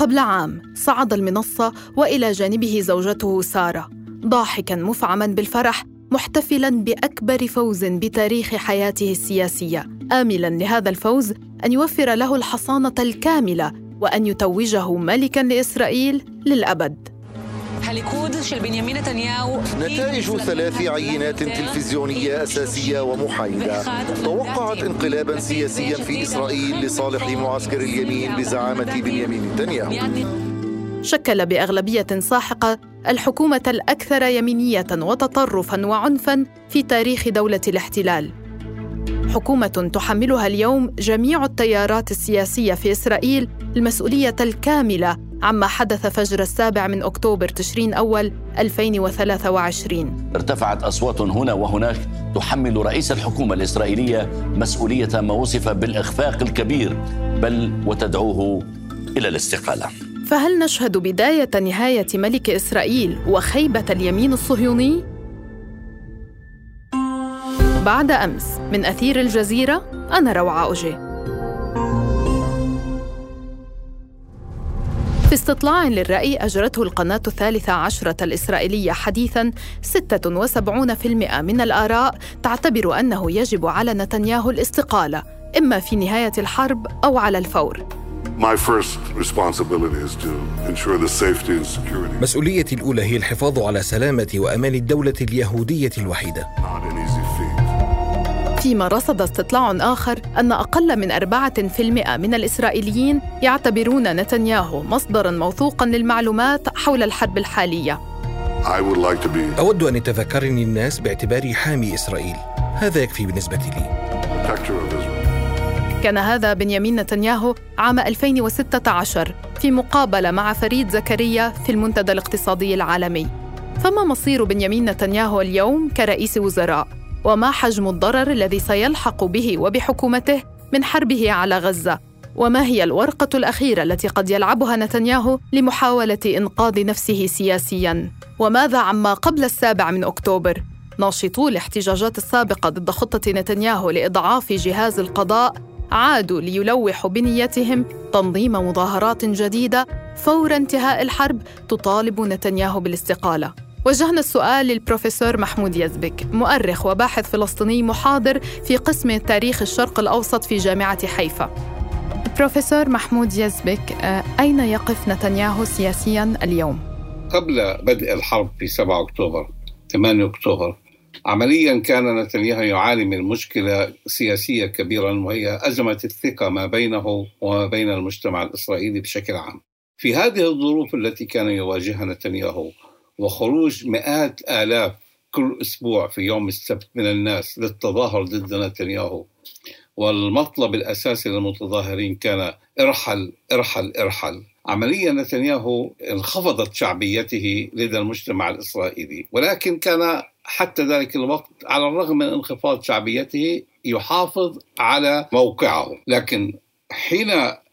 قبل عام صعد المنصة وإلى جانبه زوجته سارة ضاحكا مفعما بالفرح محتفلا بأكبر فوز بتاريخ حياته السياسية املا لهذا الفوز أن يوفر له الحصانة الكاملة وأن يتوجه ملكا لإسرائيل للأبد. نتائج ثلاث عينات تلفزيونية أساسية ومحايدة. توقعت انقلابا سياسيا في إسرائيل لصالح معسكر اليمين بزعامة بنيامين نتنياهو. شكل بأغلبية ساحقة الحكومة الأكثر يمينية وتطرفا وعنفا في تاريخ دولة الاحتلال. حكومة تحملها اليوم جميع التيارات السياسية في إسرائيل المسؤولية الكاملة عما حدث فجر السابع من أكتوبر تشرين أول 2023 ارتفعت أصوات هنا وهناك تحمل رئيس الحكومة الإسرائيلية مسؤولية ما وصف بالإخفاق الكبير بل وتدعوه إلى الاستقالة. فهل نشهد بداية نهاية ملك إسرائيل وخيبة اليمين الصهيوني؟ بعد أمس من أثير الجزيرة أنا روعة أوجي. في استطلاع للرأي أجرته القناة الثالثة عشرة الإسرائيلية حديثاً 76% من الآراء تعتبر أنه يجب على نتنياهو الاستقالة إما في نهاية الحرب أو على الفور. مسؤوليتي الأولى هي الحفاظ على سلامة وأمان الدولة اليهودية الوحيدة. فيما رصد استطلاع آخر أن أقل من أربعة في المئة من الإسرائيليين يعتبرون نتنياهو مصدراً موثوقاً للمعلومات حول الحرب الحالية I would like to be أود أن يتذكرني الناس باعتباري حامي إسرائيل. هذا يكفي بالنسبة لي. كان هذا بنيامين نتنياهو عام 2016 في مقابلة مع فريد زكريا في المنتدى الاقتصادي العالمي فما مصير بنيامين نتنياهو اليوم كرئيس وزراء وما حجم الضرر الذي سيلحق به وبحكومته من حربه على غزة وما هي الورقة الأخيرة التي قد يلعبها نتنياهو لمحاولة إنقاذ نفسه سياسياً؟ وماذا عما قبل السابع من أكتوبر؟ ناشطو الاحتجاجات السابقة ضد خطة نتنياهو لإضعاف جهاز القضاء عادوا ليلوحوا بنيتهم تنظيم مظاهرات جديدة فور انتهاء الحرب تطالب نتنياهو بالاستقالة وجهنا السؤال للبروفيسور محمود يزبك مؤرخ وباحث فلسطيني محاضر في قسم تاريخ الشرق الأوسط في جامعة حيفا بروفيسور محمود يزبك آه، أين يقف نتنياهو سياسياً اليوم؟ قبل بدء الحرب في 7 أكتوبر 8 أكتوبر عمليا كان نتنياهو يعاني من مشكلة سياسية كبيرة وهي أزمة الثقة ما بينه وما بين المجتمع الإسرائيلي بشكل عام في هذه الظروف التي كان يواجهها نتنياهو وخروج مئات آلاف كل أسبوع في يوم السبت من الناس للتظاهر ضد نتنياهو. والمطلب الأساسي للمتظاهرين كان ارحل ارحل ارحل. عمليا نتنياهو انخفضت شعبيته لدى المجتمع الإسرائيلي. ولكن كان حتى ذلك الوقت على الرغم من انخفاض شعبيته يحافظ على موقعه. لكن حين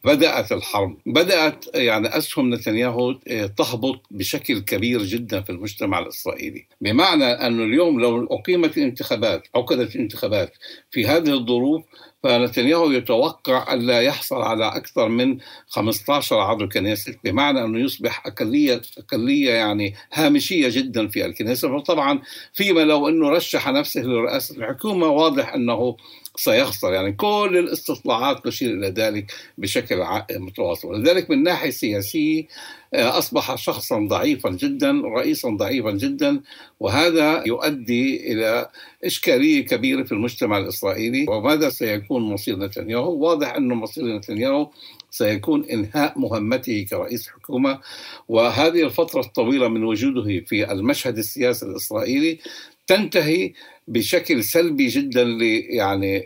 بدأت الحرب. بدأت يعني أسهم نتنياهو تهبط بشكل كبير جدا في المجتمع الإسرائيلي. بمعنى أنه اليوم لو أقيمت الانتخابات عقدت الانتخابات في هذه الظروف فنتنياهو يتوقع ألا يحصل على أكثر من 15 عضو كنيسة بمعنى أنه يصبح أقلية أقلية يعني هامشية جدا في الكنيسة. وطبعا فيما لو أنه رشح نفسه لرئاسة الحكومة واضح أنه سيخسر. يعني كل الاستطلاعات تشير إلى ذلك بشكل متواصل. لذلك من ناحية سياسية أصبح شخصا ضعيفا جدا رئيسا ضعيفا جدا وهذا يؤدي إلى إشكالية كبيرة في المجتمع الإسرائيلي. وماذا سيكون مصير نتنياهو؟ واضح أنه مصير نتنياهو سيكون إنهاء مهمته كرئيس حكومة. وهذه الفترة الطويلة من وجوده في المشهد السياسي الإسرائيلي تنتهي بشكل سلبي جدا يعني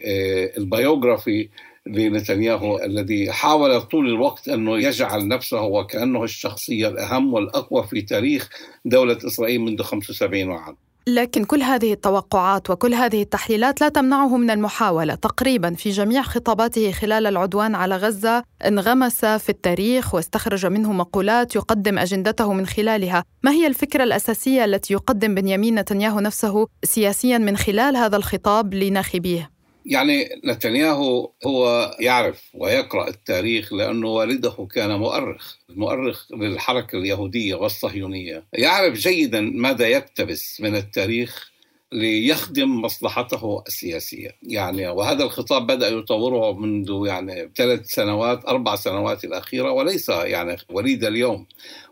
البيوغرافي لنتنياهو الذي حاول طول الوقت أنه يجعل نفسه وكأنه الشخصية الأهم والأقوى في تاريخ دولة إسرائيل منذ 75 عام. لكن كل هذه التوقعات وكل هذه التحليلات لا تمنعه من المحاولة تقريبا في جميع خطاباته خلال العدوان على غزة انغمس في التاريخ واستخرج منه مقولات يقدم أجندته من خلالها ما هي الفكرة الأساسية التي يقدم بنيامين نتنياهو نفسه سياسيا من خلال هذا الخطاب لناخبيه؟ يعني نتنياهو هو يعرف ويقرأ التاريخ لأنه والده كان مؤرخ المؤرخ للحركة اليهودية والصهيونية. يعرف جيدا ماذا يقتبس من التاريخ ليخدم مصلحته السياسية. يعني وهذا الخطاب بدأ يطوره منذ يعني ثلاث سنوات أربع سنوات الأخيرة وليس يعني وليد اليوم.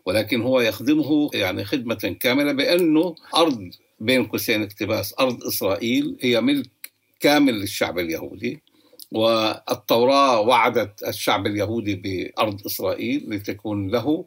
ولكن هو يخدمه يعني خدمة كاملة بأنه أرض بين قوسين اقتباس أرض إسرائيل هي ملك كامل للشعب اليهودي والتوراة وعدت الشعب اليهودي بأرض إسرائيل لتكون له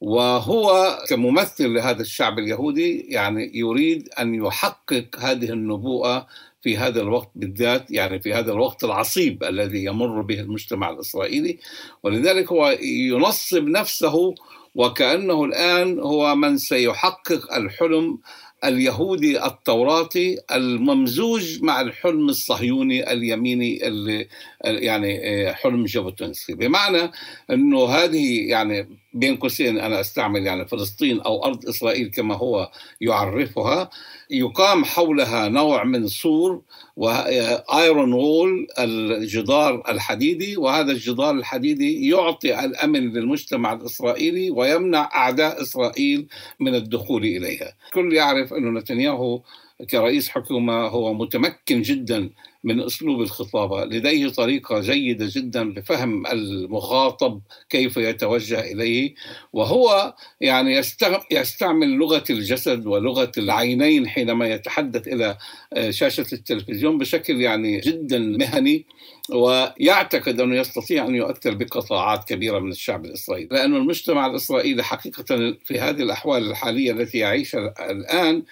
وهو كممثل لهذا الشعب اليهودي يعني يريد أن يحقق هذه النبوءة في هذا الوقت بالذات يعني في هذا الوقت العصيب الذي يمر به المجتمع الإسرائيلي. ولذلك هو ينصب نفسه وكأنه الآن هو من سيحقق الحلم اليهودي التوراتي الممزوج مع الحلم الصهيوني اليميني اللي يعني آه، حلم جابوتنسكي بمعنى إنه هذه يعني بين قوسين أنا أستعمل يعني فلسطين أو أرض إسرائيل كما هو يعرفها يقام حولها نوع من سور و iron wall الجدار الحديدي وهذا الجدار الحديدي يعطي الأمن للمجتمع الإسرائيلي ويمنع أعداء إسرائيل من الدخول إليها. الكل يعرف انه نتنياهو كرئيس حكومة هو متمكن جدا من أسلوب الخطابة، لديه طريقة جيدة جدا بفهم المخاطب كيف يتوجه إليه، وهو يعني يستعمل لغة الجسد ولغة العينين حينما يتحدث إلى آه، شاشة التلفزيون بشكل يعني جدا مهني ويعتقد أنه يستطيع أن يؤثر بقطاعات كبيرة من الشعب الإسرائيلي، لأنه المجتمع الإسرائيلي حقيقه في هذه الأحوال الحالية التي يعيشها الآن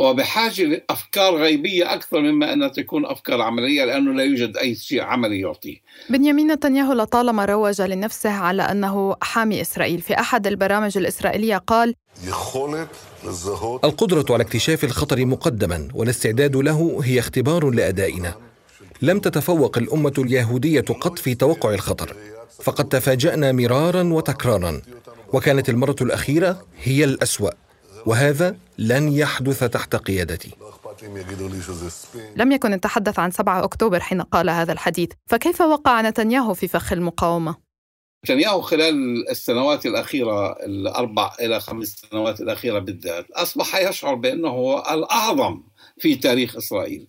هو بحاجة لأفكار غيبية أكثر مما أنها تكون أفكار عملية لأنه لا يوجد أي شيء عملي يعطيه. بنيامين نتنياهو لطالما روج لنفسه على أنه حامي إسرائيل، في أحد البرامج الإسرائيلية قال: القدرة على اكتشاف الخطر مقدما والاستعداد له هي اختبار لأدائنا. لم تتفوق الأمة اليهودية قط في توقع الخطر، فقد تفاجأنا مرارا وتكرارا، وكانت المرة الأخيرة هي الأسوأ. وهذا لن يحدث تحت قيادتي لم يكن يتحدث عن 7 أكتوبر حين قال هذا الحديث فكيف وقع نتنياهو في فخ المقاومة؟ نتنياهو خلال السنوات الأخيرة الأربع إلى خمس سنوات الأخيرة بالذات أصبح يشعر بأنه هو الأعظم في تاريخ إسرائيل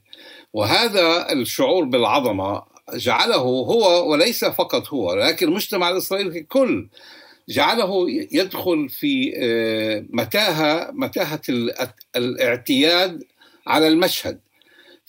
وهذا الشعور بالعظمة جعله هو وليس فقط هو لكن المجتمع الإسرائيلي ككل جعله يدخل في آه، متاهة متاهة الاعتياد على المشهد.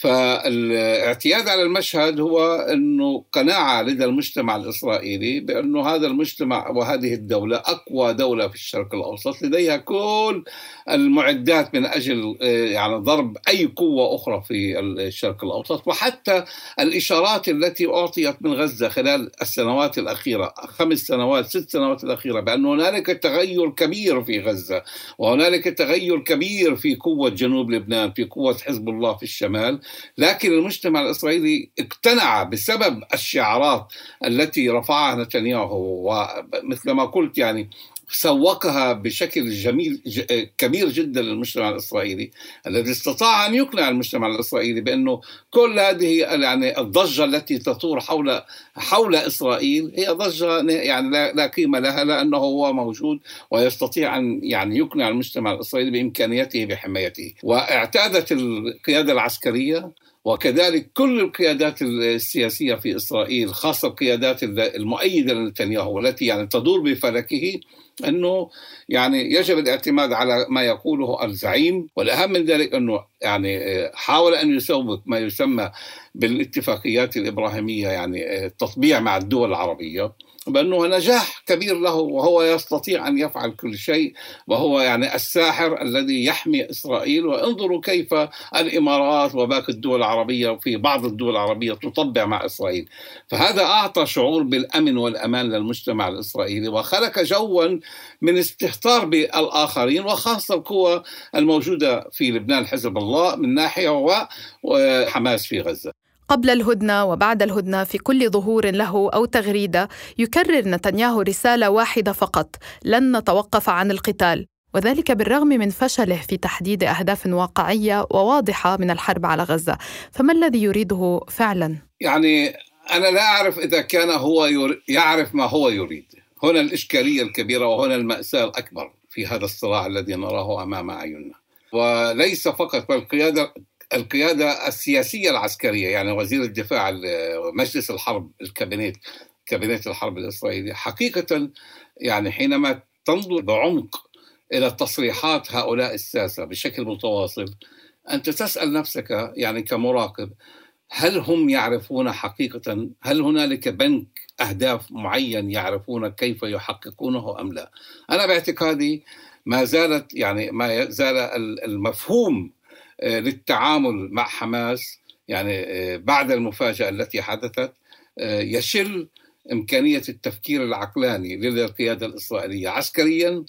فالاعتياد على المشهد هو إنه قناعة لدى المجتمع الإسرائيلي بأنه هذا المجتمع وهذه الدولة أقوى دولة في الشرق الأوسط لديها كل المعدات من أجل آه، يعني ضرب أي قوة أخرى في الشرق الأوسط وحتى الإشارات التي أعطيت من غزة خلال السنوات الأخيرة خمس سنوات ست سنوات الأخيرة بأن هنالك تغير كبير في غزة وهنالك تغير كبير في قوة جنوب لبنان في قوة حزب الله في الشمال لكن المجتمع الإسرائيلي اقتنع بسبب الشعارات التي رفعها نتنياهو ومثل ما قلت يعني سوقها بشكل جميل كبير جدا للمجتمع الإسرائيلي الذي استطاع أن يقنع المجتمع الإسرائيلي بأنه كل هذه يعني الضجة التي تطور حول حول إسرائيل هي ضجة يعني لا قيمة لها لأنه هو موجود ويستطيع أن يعني يقنع المجتمع الإسرائيلي بإمكانيته بحمايته. واعتادت القيادة العسكرية وكذلك كل القيادات السياسية في إسرائيل خاصة القيادات المؤيدة لنتنياهو والتي يعني تدور بفلكه أنه يعني يجب الاعتماد على ما يقوله الزعيم. والأهم من ذلك أنه يعني حاول أن يسوق ما يسمى بالاتفاقيات الإبراهيمية يعني التطبيع مع الدول العربية. بأنه نجاح كبير له وهو يستطيع أن يفعل كل شيء وهو يعني الساحر الذي يحمي إسرائيل. وانظروا كيف الإمارات وباقي الدول العربية وفي بعض الدول العربية تطبع مع إسرائيل. فهذا أعطى شعور بالأمن والأمان للمجتمع الإسرائيلي وخلق جوا من استهتار بالآخرين وخاصة القوى الموجودة في لبنان حزب الله من ناحية وحماس في غزة. قبل الهدنة وبعد الهدنة في كل ظهور له أو تغريدة يكرر نتنياهو رسالة واحدة فقط لن نتوقف عن القتال. وذلك بالرغم من فشله في تحديد أهداف واقعية وواضحة من الحرب على غزة. فما الذي يريده فعلا؟ يعني أنا لا أعرف إذا كان هو يعرف ما هو يريد. هنا الإشكالية الكبيرة وهنا المأساة الأكبر في هذا الصراع الذي نراه أمام أعيننا. وليس فقط القيادة القيادة السياسية العسكرية يعني وزير الدفاع مجلس الحرب الكابينيت كابينيت الحرب الإسرائيلي حقيقة يعني حينما تنظر بعمق إلى تصريحات هؤلاء الساسة بشكل متواصل أنت تسأل نفسك يعني كمراقب هل هم يعرفون حقيقة؟ هل هنالك بنك أهداف معين يعرفون كيف يحققونه أم لا؟ أنا باعتقادي ما زالت يعني ما زال المفهوم للتعامل مع حماس يعني آه، بعد المفاجأة التي حدثت آه، يشل إمكانية التفكير العقلاني للقيادة الإسرائيلية عسكريا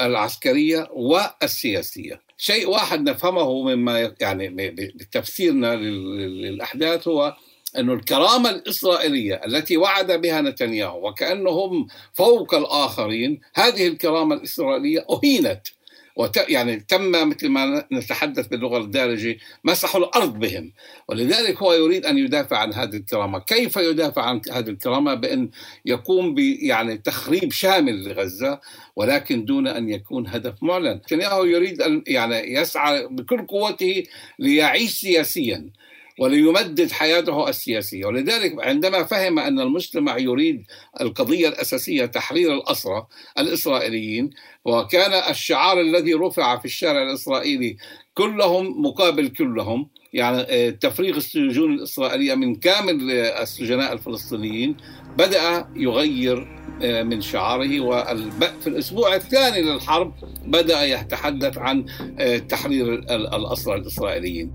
العسكرية والسياسية. شيء واحد نفهمه مما يعني بتفسيرنا للأحداث هو أن الكرامة الإسرائيلية التي وعد بها نتنياهو وكأنهم فوق الآخرين هذه الكرامة الإسرائيلية أهينت وت... يعني تم مثل ما نتحدث باللغة الدارجة مسحوا الأرض بهم. ولذلك هو يريد أن يدافع عن هذه الكرامة، كيف يدافع عن هذه الكرامة؟ بأن يقوم ب يعني تخريب شامل لغزة ولكن دون أن يكون هدف معلن، نتنياهو يريد أن يعني يسعى بكل قوته ليعيش سياسيا. وليمدد حياته السياسية. ولذلك عندما فهم أن المجتمع يريد القضية الأساسية تحرير الأسرى الإسرائيليين وكان الشعار الذي رفع في الشارع الإسرائيلي كلهم مقابل كلهم يعني آه، تفريغ السجون الإسرائيلية من كامل السجناء الفلسطينيين بدأ يغير آه، من شعاره وفي الأسبوع الثاني للحرب بدأ يتحدث عن آه، تحرير الأسرى الإسرائيليين.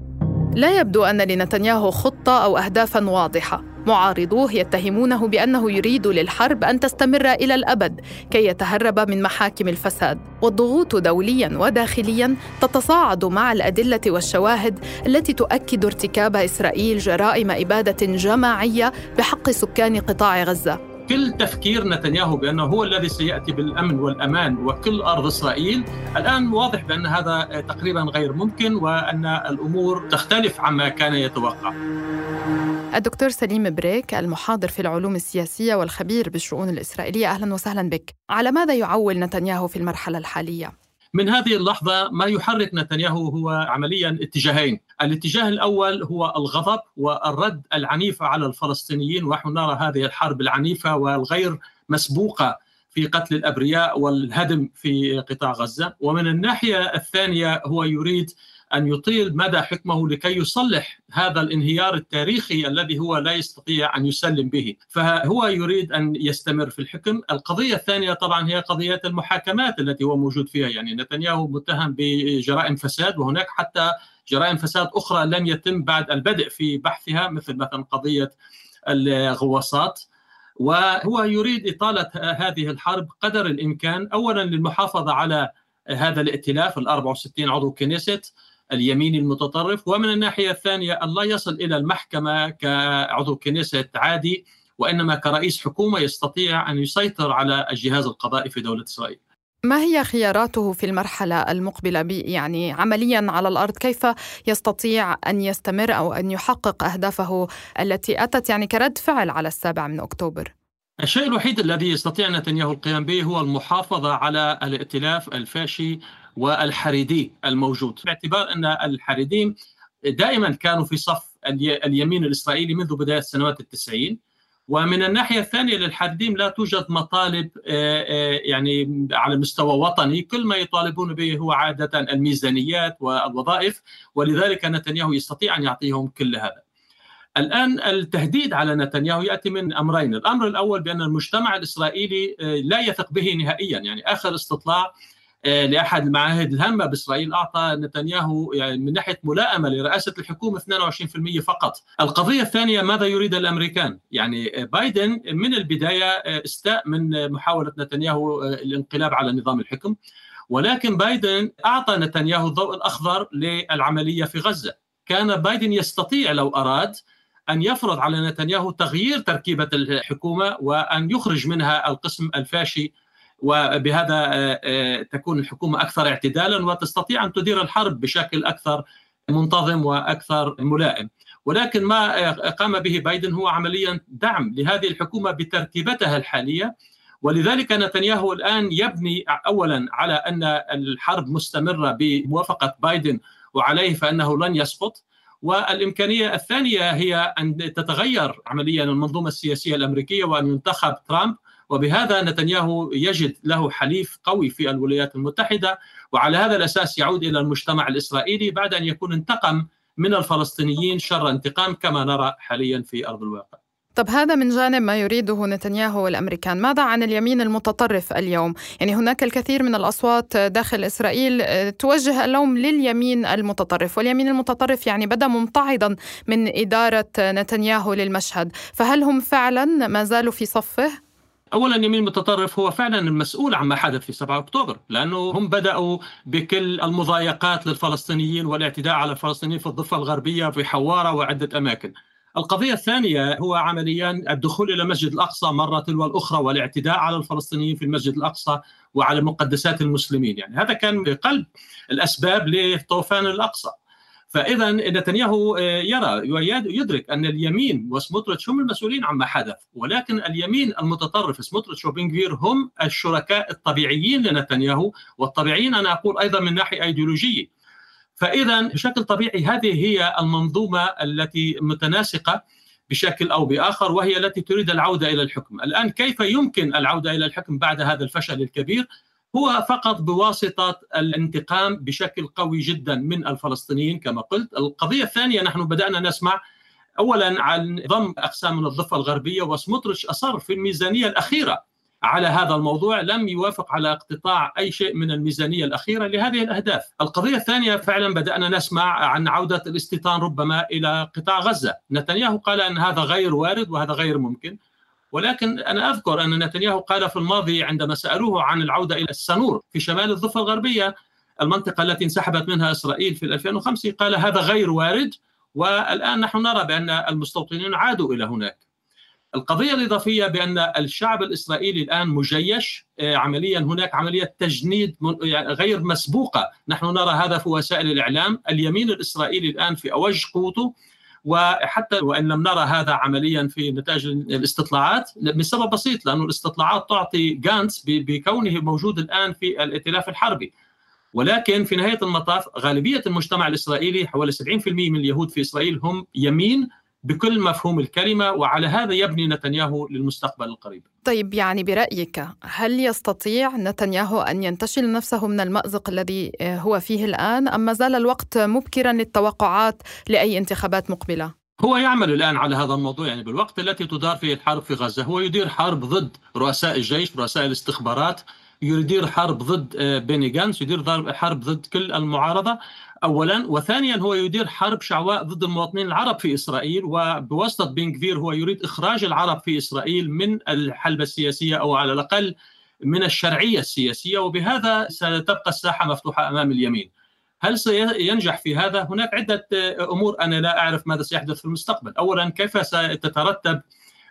لا يبدو أن لنتنياهو خطة أو اهدافا واضحة. معارضوه يتهمونه بأنه يريد للحرب أن تستمر إلى الأبد كي يتهرب من محاكم الفساد. والضغوط دوليا وداخليا تتصاعد مع الأدلة والشواهد التي تؤكد ارتكاب إسرائيل جرائم إبادة جماعية بحق سكان قطاع غزة. كل تفكير نتنياهو بأنه هو الذي سيأتي بالأمن والأمان وكل أرض إسرائيل الآن واضح بأن هذا تقريبا غير ممكن وأن الأمور تختلف عما كان يتوقع. الدكتور سليم بريك المحاضر في العلوم السياسية والخبير بالشؤون الإسرائيلية أهلا وسهلا بك. على ماذا يعول نتنياهو في المرحلة الحالية؟ من هذه اللحظة ما يحرك نتنياهو هو عمليا اتجاهين. الاتجاه الأول هو الغضب والرد العنيف على الفلسطينيين ونحن نرى هذه الحرب العنيفة والغير مسبوقة في قتل الأبرياء والهدم في قطاع غزة. ومن الناحية الثانية هو يريد أن يطيل مدى حكمه لكي يصلح هذا الانهيار التاريخي الذي هو لا يستطيع أن يسلم به، فهو يريد أن يستمر في الحكم، القضية الثانية طبعا هي قضية المحاكمات التي هو موجود فيها، يعني نتنياهو متهم بجرائم فساد وهناك حتى جرائم فساد أخرى لم يتم بعد البدء في بحثها مثل مثلا قضية الغواصات. وهو يريد إطالة هذه الحرب قدر الإمكان. اولا للمحافظة على هذا الائتلاف ال 64 عضو كنيست. اليميني المتطرف ومن الناحية الثانية أن لا يصل إلى المحكمة كعضو كنيسة عادي وإنما كرئيس حكومة يستطيع أن يسيطر على الجهاز القضائي في دولة إسرائيل. ما هي خياراته في المرحلة المقبلة يعني عمليا على الأرض؟ كيف يستطيع أن يستمر أو أن يحقق أهدافه التي أتت يعني كرد فعل على السابع من أكتوبر؟ الشيء الوحيد الذي يستطيع نتنياهو القيام به هو المحافظة على الائتلاف الفاشي والحريدي الموجود. باعتبار أن الحريديم دائما كانوا في صف اليمين الإسرائيلي منذ بداية سنوات التسعين. ومن الناحية الثانية للحريديم لا توجد مطالب آه، آه، يعني على مستوى وطني. كل ما يطالبون به هو عادة الميزانيات والوظائف ولذلك نتنياهو يستطيع أن يعطيهم كل هذا. الآن التهديد على نتنياهو يأتي من أمرين. الأمر الأول بأن المجتمع الإسرائيلي آه، لا يثق به نهائيا. يعني آخر استطلاع لأحد المعاهد الهامه بإسرائيل أعطى نتنياهو يعني من ناحية ملائمة لرئاسة الحكومة 22% فقط. القضية الثانية ماذا يريد الأمريكان؟ يعني بايدن من البداية آه، استاء من محاولة نتنياهو الانقلاب على نظام الحكم ولكن بايدن أعطى نتنياهو الضوء الأخضر للعملية في غزة. كان بايدن يستطيع لو أراد أن يفرض على نتنياهو تغيير تركيبة الحكومة وأن يخرج منها القسم الفاشي وبهذا آه، آه، تكون الحكومة أكثر اعتدالا وتستطيع أن تدير الحرب بشكل أكثر منتظم وأكثر ملائم. ولكن ما قام به بايدن هو عمليا دعم لهذه الحكومة بتركيبتها الحالية. ولذلك نتنياهو الآن يبني اولا على أن الحرب مستمرة بموافقة بايدن وعليه فإنه لن يسقط. والإمكانية الثانية هي أن تتغير عمليا المنظومة السياسية الأمريكية وان ينتخب ترامب. وبهذا نتنياهو يجد له حليف قوي في الولايات المتحدة وعلى هذا الأساس يعود إلى المجتمع الإسرائيلي بعد أن يكون انتقم من الفلسطينيين شر انتقام كما نرى حاليا في أرض الواقع. طب هذا من جانب ما يريده نتنياهو والأمريكان، ماذا عن اليمين المتطرف اليوم؟ يعني هناك الكثير من الأصوات داخل إسرائيل آه، توجه اللوم لليمين المتطرف، واليمين المتطرف يعني بدا ممتعضا من إدارة نتنياهو للمشهد، فهل هم فعلا ما زالوا في صفه؟ اولا اليمين المتطرف هو فعلا المسؤول عما حدث في 7 أكتوبر لأنه هم بدأوا بكل المضايقات للفلسطينيين والاعتداء على الفلسطينيين في الضفة الغربية في حوارة وعدة أماكن. القضية الثانية هو عمليا الدخول إلى المسجد الأقصى مرة تلو الأخرى والاعتداء على الفلسطينيين في المسجد الأقصى وعلى مقدسات المسلمين. يعني هذا كان قلب الأسباب لطوفان الأقصى. فاذا نتنياهو آه، يرى ويدرك أن اليمين وسموتريتش هم المسؤولين عما حدث ولكن اليمين المتطرف سموتريتش وبنغفير هم الشركاء الطبيعيين لنتنياهو والطبيعيين أنا أقول أيضا من ناحية إيديولوجية فاذا بشكل طبيعي هذه هي المنظومة التي متناسقة بشكل أو بآخر وهي التي تريد العودة إلى الحكم، الآن كيف يمكن العودة إلى الحكم بعد هذا الفشل الكبير؟ هو فقط بواسطة الانتقام بشكل قوي جدا من الفلسطينيين كما قلت، القضية الثانية نحن بدأنا نسمع اولا عن ضم أقسام من الضفة الغربية وسموتريتش أصر في الميزانية الأخيرة على هذا الموضوع لم يوافق على اقتطاع أي شيء من الميزانية الأخيرة لهذه الأهداف. القضية الثانية فعلا بدأنا نسمع عن عودة الاستيطان ربما إلى قطاع غزة، نتنياهو قال أن هذا غير وارد وهذا غير ممكن. ولكن أنا أذكر أن نتنياهو قال في الماضي عندما سألوه عن العودة إلى السنور في شمال الضفة الغربية المنطقة التي انسحبت منها إسرائيل في 2005 قال هذا غير وارد والآن نحن نرى بأن المستوطنين عادوا إلى هناك. القضية الإضافية بأن الشعب الإسرائيلي الآن مجيش آه، عمليا هناك عملية تجنيد يعني غير مسبوقة. نحن نرى هذا في وسائل الإعلام. اليمين الإسرائيلي الآن في أوج قوته. وحتى وإن لم نرى هذا عمليا في نتائج الاستطلاعات بسبب بسيط لأنه الاستطلاعات تعطي جانتس بكونه موجود الآن في الائتلاف الحربي. ولكن في نهاية المطاف غالبية المجتمع الإسرائيلي حوالي 70% من اليهود في إسرائيل هم يمين بكل مفهوم الكلمة وعلى هذا يبني نتنياهو للمستقبل القريب. طيب يعني برأيك هل يستطيع نتنياهو أن ينتشل نفسه من المأزق الذي هو فيه الآن أم ما زال الوقت مبكرا للتوقعات لأي انتخابات مقبلة؟ هو يعمل الآن على هذا الموضوع يعني بالوقت التي تدار فيه الحرب في غزة هو يدير حرب ضد رؤساء الجيش رؤساء الاستخبارات يدير حرب ضد آه، بيني جانس يدير حرب ضد كل المعارضة اولا وثانيا هو يدير حرب شعواء ضد المواطنين العرب في إسرائيل وبواسطة بنكفير هو يريد إخراج العرب في إسرائيل من الحلبة السياسية أو على الأقل من الشرعية السياسية وبهذا ستبقى الساحة مفتوحة أمام اليمين. هل سينجح في هذا؟ هناك عدة أمور أنا لا أعرف ماذا سيحدث في المستقبل، اولا كيف ستترتب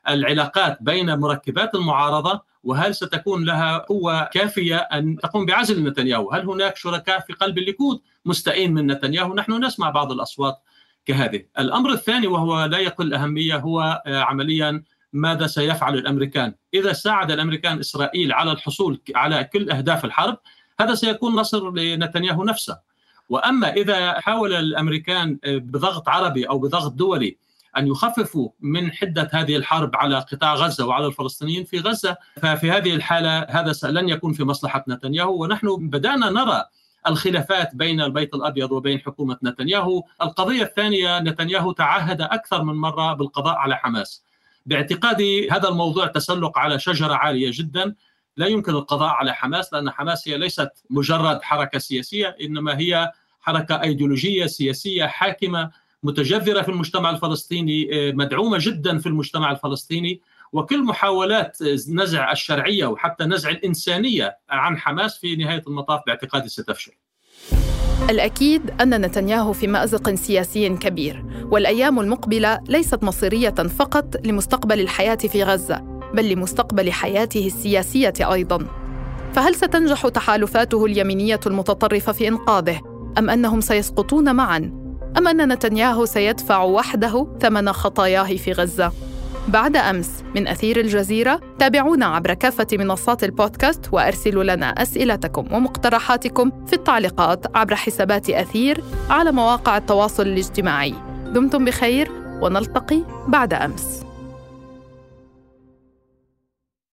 العلاقات بين مركبات المعارضة وهل ستكون لها قوة كافية أن تقوم بعزل نتنياهو هل هناك شركاء في قلب الليكود مستئين من نتنياهو نحن نسمع بعض الأصوات كهذه الأمر الثاني وهو لا يقل أهمية هو آه، عمليا ماذا سيفعل الأمريكان؟ إذا ساعد الأمريكان إسرائيل على الحصول على كل أهداف الحرب هذا سيكون نصر لنتنياهو نفسه. وأما إذا حاول الأمريكان آه، بضغط عربي أو بضغط دولي أن يخففوا من حدة هذه الحرب على قطاع غزة وعلى الفلسطينيين في غزة. ففي هذه الحالة هذا لن يكون في مصلحة نتنياهو. ونحن بدأنا نرى الخلافات بين البيت الأبيض وبين حكومة نتنياهو، القضية الثانية نتنياهو تعهد أكثر من مرة بالقضاء على حماس. باعتقادي هذا الموضوع تسلق على شجرة عالية جدا. لا يمكن القضاء على حماس لأن حماس هي ليست مجرد حركة سياسية إنما هي حركة أيديولوجية سياسية حاكمة متجذرة في المجتمع الفلسطيني آه، مدعومة جدا في المجتمع الفلسطيني وكل محاولات نزع الشرعية وحتى نزع الإنسانية عن حماس في نهاية المطاف باعتقادي ستفشل. الأكيد أن نتنياهو في مأزق سياسي كبير، والأيام المقبلة ليست مصيرية فقط لمستقبل الحياة في غزة، بل لمستقبل حياته السياسية أيضاً. فهل ستنجح تحالفاته اليمينية المتطرفة في إنقاذه، أم أنهم سيسقطون معاً أم أن نتنياهو سيدفع وحده ثمن خطاياه في غزة؟ بعد أمس من أثير الجزيرة تابعونا عبر كافة منصات البودكاست وأرسلوا لنا أسئلتكم ومقترحاتكم في التعليقات عبر حسابات أثير على مواقع التواصل الاجتماعي دمتم بخير ونلتقي بعد أمس